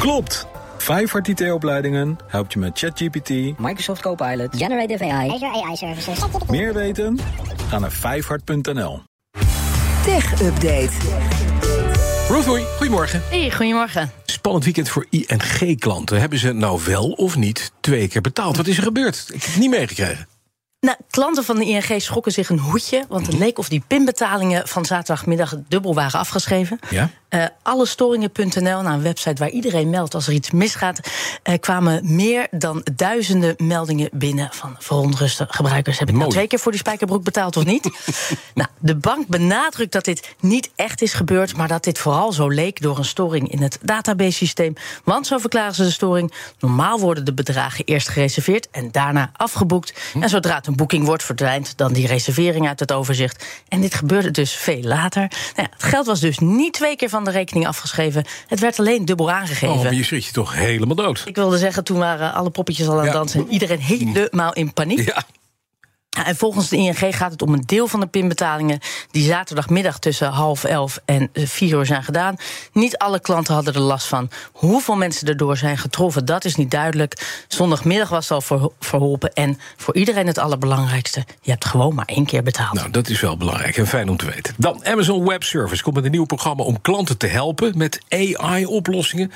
Klopt! Vijfhart IT-opleidingen helpt je met ChatGPT, Microsoft Copilot, Generative AI, Azure AI Services. meer weten? Ga naar vijfhart.nl. Tech Update. Hoy, goedemorgen. Hey, goedemorgen. Spannend weekend voor ING-klanten. Hebben ze nou wel of niet twee keer betaald? Wat is er gebeurd? Ik heb het niet meegekregen. Nou, klanten van de ING schrokken zich een hoedje, want het leek of die pinbetalingen van zaterdagmiddag dubbel waren afgeschreven. Ja? Uh, allestoringen.nl, nou, een website waar iedereen meldt als er iets misgaat, uh, kwamen meer dan duizenden meldingen binnen van verontruste gebruikers. Heb ik nou twee keer voor die spijkerbroek betaald of niet? nou, de bank benadrukt dat dit niet echt is gebeurd, maar dat dit vooral zo leek door een storing in het database-systeem. Want zo verklaren ze de storing. Normaal worden de bedragen eerst gereserveerd en daarna afgeboekt. En zodra het een boeking wordt, verdwijnt dan die reservering uit het overzicht. En dit gebeurde dus veel later. Nou ja, het geld was dus niet twee keer van de rekening afgeschreven. Het werd alleen dubbel aangegeven. Oh, maar je schrik je toch helemaal dood. Ik wilde zeggen, toen waren alle poppetjes al aan het Ja. dansen... en iedereen helemaal in paniek. Ja. En volgens de ING gaat het om een deel van de pinbetalingen... die zaterdagmiddag tussen half elf en eh, vier uur zijn gedaan. Niet alle klanten hadden er last van. Hoeveel mensen erdoor zijn getroffen, dat is niet duidelijk. Zondagmiddag was al verho- verholpen. En voor iedereen het allerbelangrijkste... je hebt gewoon maar één keer betaald. Nou, dat is wel belangrijk en fijn om te weten. Dan, Amazon Web Service komt met een nieuw programma om klanten te helpen met AI-oplossingen.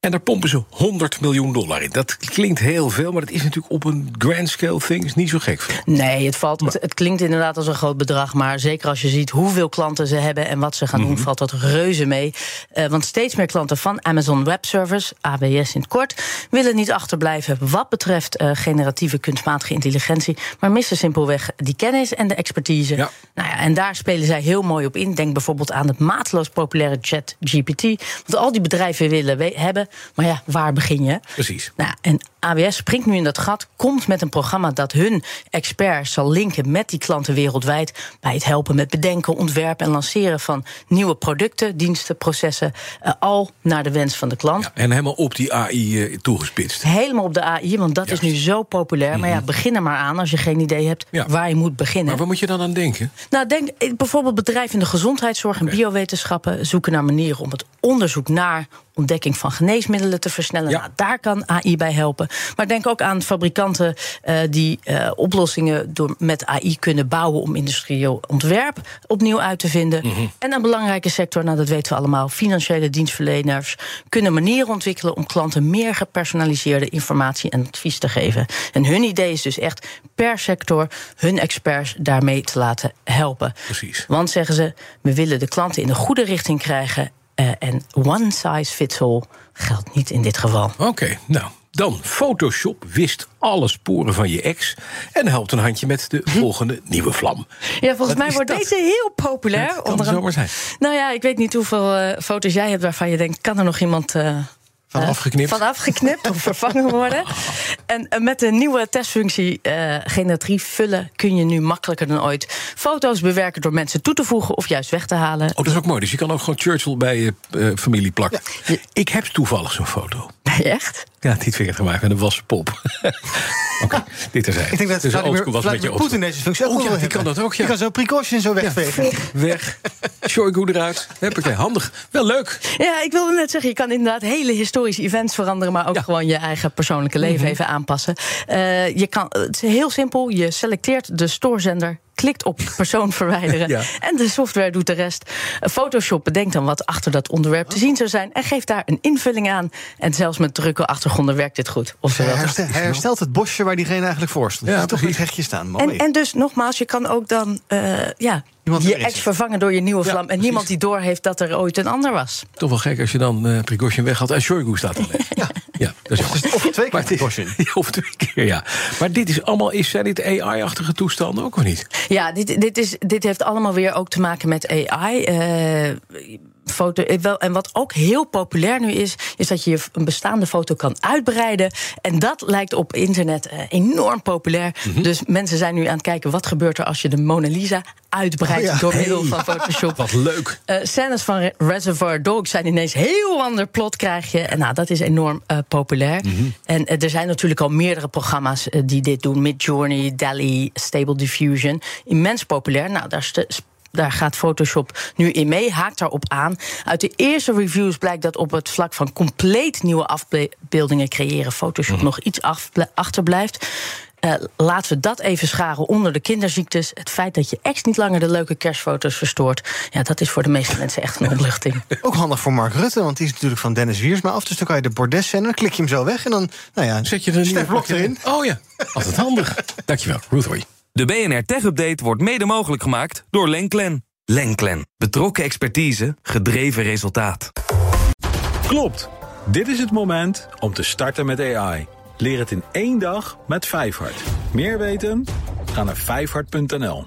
En daar pompen ze 100 miljoen dollar in. Dat klinkt heel veel, maar dat is natuurlijk op een grand scale thing is niet zo gek veel. Nee, het, valt, het, het klinkt inderdaad als een groot bedrag. Maar zeker als je ziet hoeveel klanten ze hebben en wat ze gaan doen, valt dat reuze mee. Eh, want steeds meer klanten van Amazon Web Service, AWS in het kort, willen niet achterblijven wat betreft eh, generatieve kunstmatige intelligentie. Maar missen simpelweg die kennis en de expertise. Ja. Nou ja, en daar spelen zij heel mooi op in. Denk bijvoorbeeld aan het mateloos populaire chat GPT. Want al die bedrijven willen we- Maar ja, waar begin je? Precies. Nou, en AWS springt nu in dat gat, komt met een programma dat hun experts zal linken met die klanten wereldwijd. Bij het helpen met bedenken, ontwerpen en lanceren van nieuwe producten, diensten, processen. eh, al naar de wens van de klant. Ja, en helemaal op die AI eh, toegespitst. Helemaal op de AI, want dat Juist. Mhm. is nu zo populair. Maar ja, begin er maar aan als je geen idee hebt Ja. waar je moet beginnen. Maar waar moet je dan aan denken? Nou, denk eh, bijvoorbeeld bedrijven in de gezondheidszorg en biowetenschappen zoeken naar manieren om het onderzoek naar ontdekking van geneesmiddelen te versnellen. Ja. Nou, daar kan AI bij helpen. Maar denk ook aan fabrikanten eh, die eh, oplossingen door, met AI kunnen bouwen om industrieel ontwerp opnieuw uit te vinden. Mhm. En een belangrijke sector, nou dat weten we allemaal, financiële dienstverleners kunnen manieren ontwikkelen om klanten meer gepersonaliseerde informatie en advies te geven. En hun idee is dus echt per sector hun experts daarmee te laten helpen. Precies. Want zeggen ze, we willen de klanten in de goede richting krijgen. Eh, en one size fits all geldt niet in dit geval. Oké, nou. Dan, Photoshop wist alle sporen van je ex... en helpt een handje met de volgende nieuwe vlam. Ja, volgens Wat mij wordt dat? deze heel populair. Het kan onder zomaar zijn. Nou ja, ik weet niet hoeveel eh, foto's jij hebt waarvan je denkt... kan er nog iemand... eh, Van eh, afgeknipt? Van afgeknipt of vervangen worden. En met de nieuwe testfunctie eh generatief vullen... kun je nu makkelijker dan ooit foto's bewerken... door mensen toe te voegen of juist weg te halen. Oh, dat is ook mooi. Dus je kan ook gewoon Churchill bij je eh, familie plakken. Ik heb toevallig zo'n foto. Nee, echt? Ja, niet vinger gemaakt met een wassen pop. Oké, dit is Ik denk dat dus Vladimir, was een beetje Vladimir Poetin deze functie ook Oh, ja, kan dat ook, ja. Die kan zo precaution zo wegvegen. Weg. Shoigu eruit. Huppakee, handig. Wel leuk. Ja, ik wilde net zeggen, je kan inderdaad hele historische events veranderen, maar ook Ja. Mhm. gewoon je eigen persoonlijke leven even aanpassen. Eh, je kan, het is heel simpel, je selecteert de stoorzender. Klikt op persoon verwijderen. Ja. En de software doet de rest. Photoshop bedenkt dan wat achter dat onderwerp te zien zou zijn. En geeft daar een invulling aan. En zelfs met drukke achtergronden werkt dit goed. Hij Oftewel, herstel- hij herstelt het bosje waar diegene eigenlijk voor stond. Ja, Ja, toch een hekje staan. Mooi. en, en dus nogmaals, je kan ook dan eh, ja, Iemand je ex vervangen door je nieuwe Ja, vlam. En precies. niemand die doorheeft dat er ooit een ander was. Toch wel gek als je dan eh Prigozhin weghaalt en Shoigu staat alleen. Ja, ja dat is jammer. Of twee keer Of twee keer, ja. Maar dit is allemaal, is, zijn dit AI-achtige toestanden ook of niet? Ja, dit, dit, is, dit heeft allemaal weer ook te maken met AI. eh, foto, eh, wel, en wat ook heel populair nu is, is dat je een bestaande foto kan uitbreiden. En dat lijkt op internet eh, enorm populair. Mhm. Dus mensen zijn nu aan het kijken wat gebeurt er als je de Mona Lisa uitbreidt Oh ja. door middel van Photoshop. Wat leuk. Eh, scènes van Re- Reservoir Dogs zijn ineens heel ander plot krijg je. En nou, dat is enorm populair. Mhm. En er zijn natuurlijk al meerdere programma's die dit doen. Midjourney, DALL-E, Stable Diffusion. Immens populair. Nou, daar daar gaat Photoshop nu in mee, haakt daarop aan. Uit de eerste reviews blijkt dat op het vlak van compleet nieuwe afbeeldingen creëren Photoshop Mhm. nog iets achterblijft. Eh, laten we dat even scharen onder de kinderziektes. Het feit dat je ex niet langer de leuke kerstfoto's verstoort... Ja, dat is voor de meeste mensen echt een opluchting. Ook handig voor Mark Rutte, want die is natuurlijk van Dennis Wiersma af. Dus dan kan je de bordes en dan klik je hem zo weg. En dan, nou ja, Zet je er een Blok erin. Oh ja, altijd handig. Dankjewel, Ruth Hoy. De BNR Tech Update wordt mede mogelijk gemaakt door Lenklen. Lenklen. Betrokken expertise, gedreven resultaat. Klopt. Dit is het moment om te starten met AI. Leer het in één dag met Vijfhart. Meer weten? Ga naar vijfhart.nl.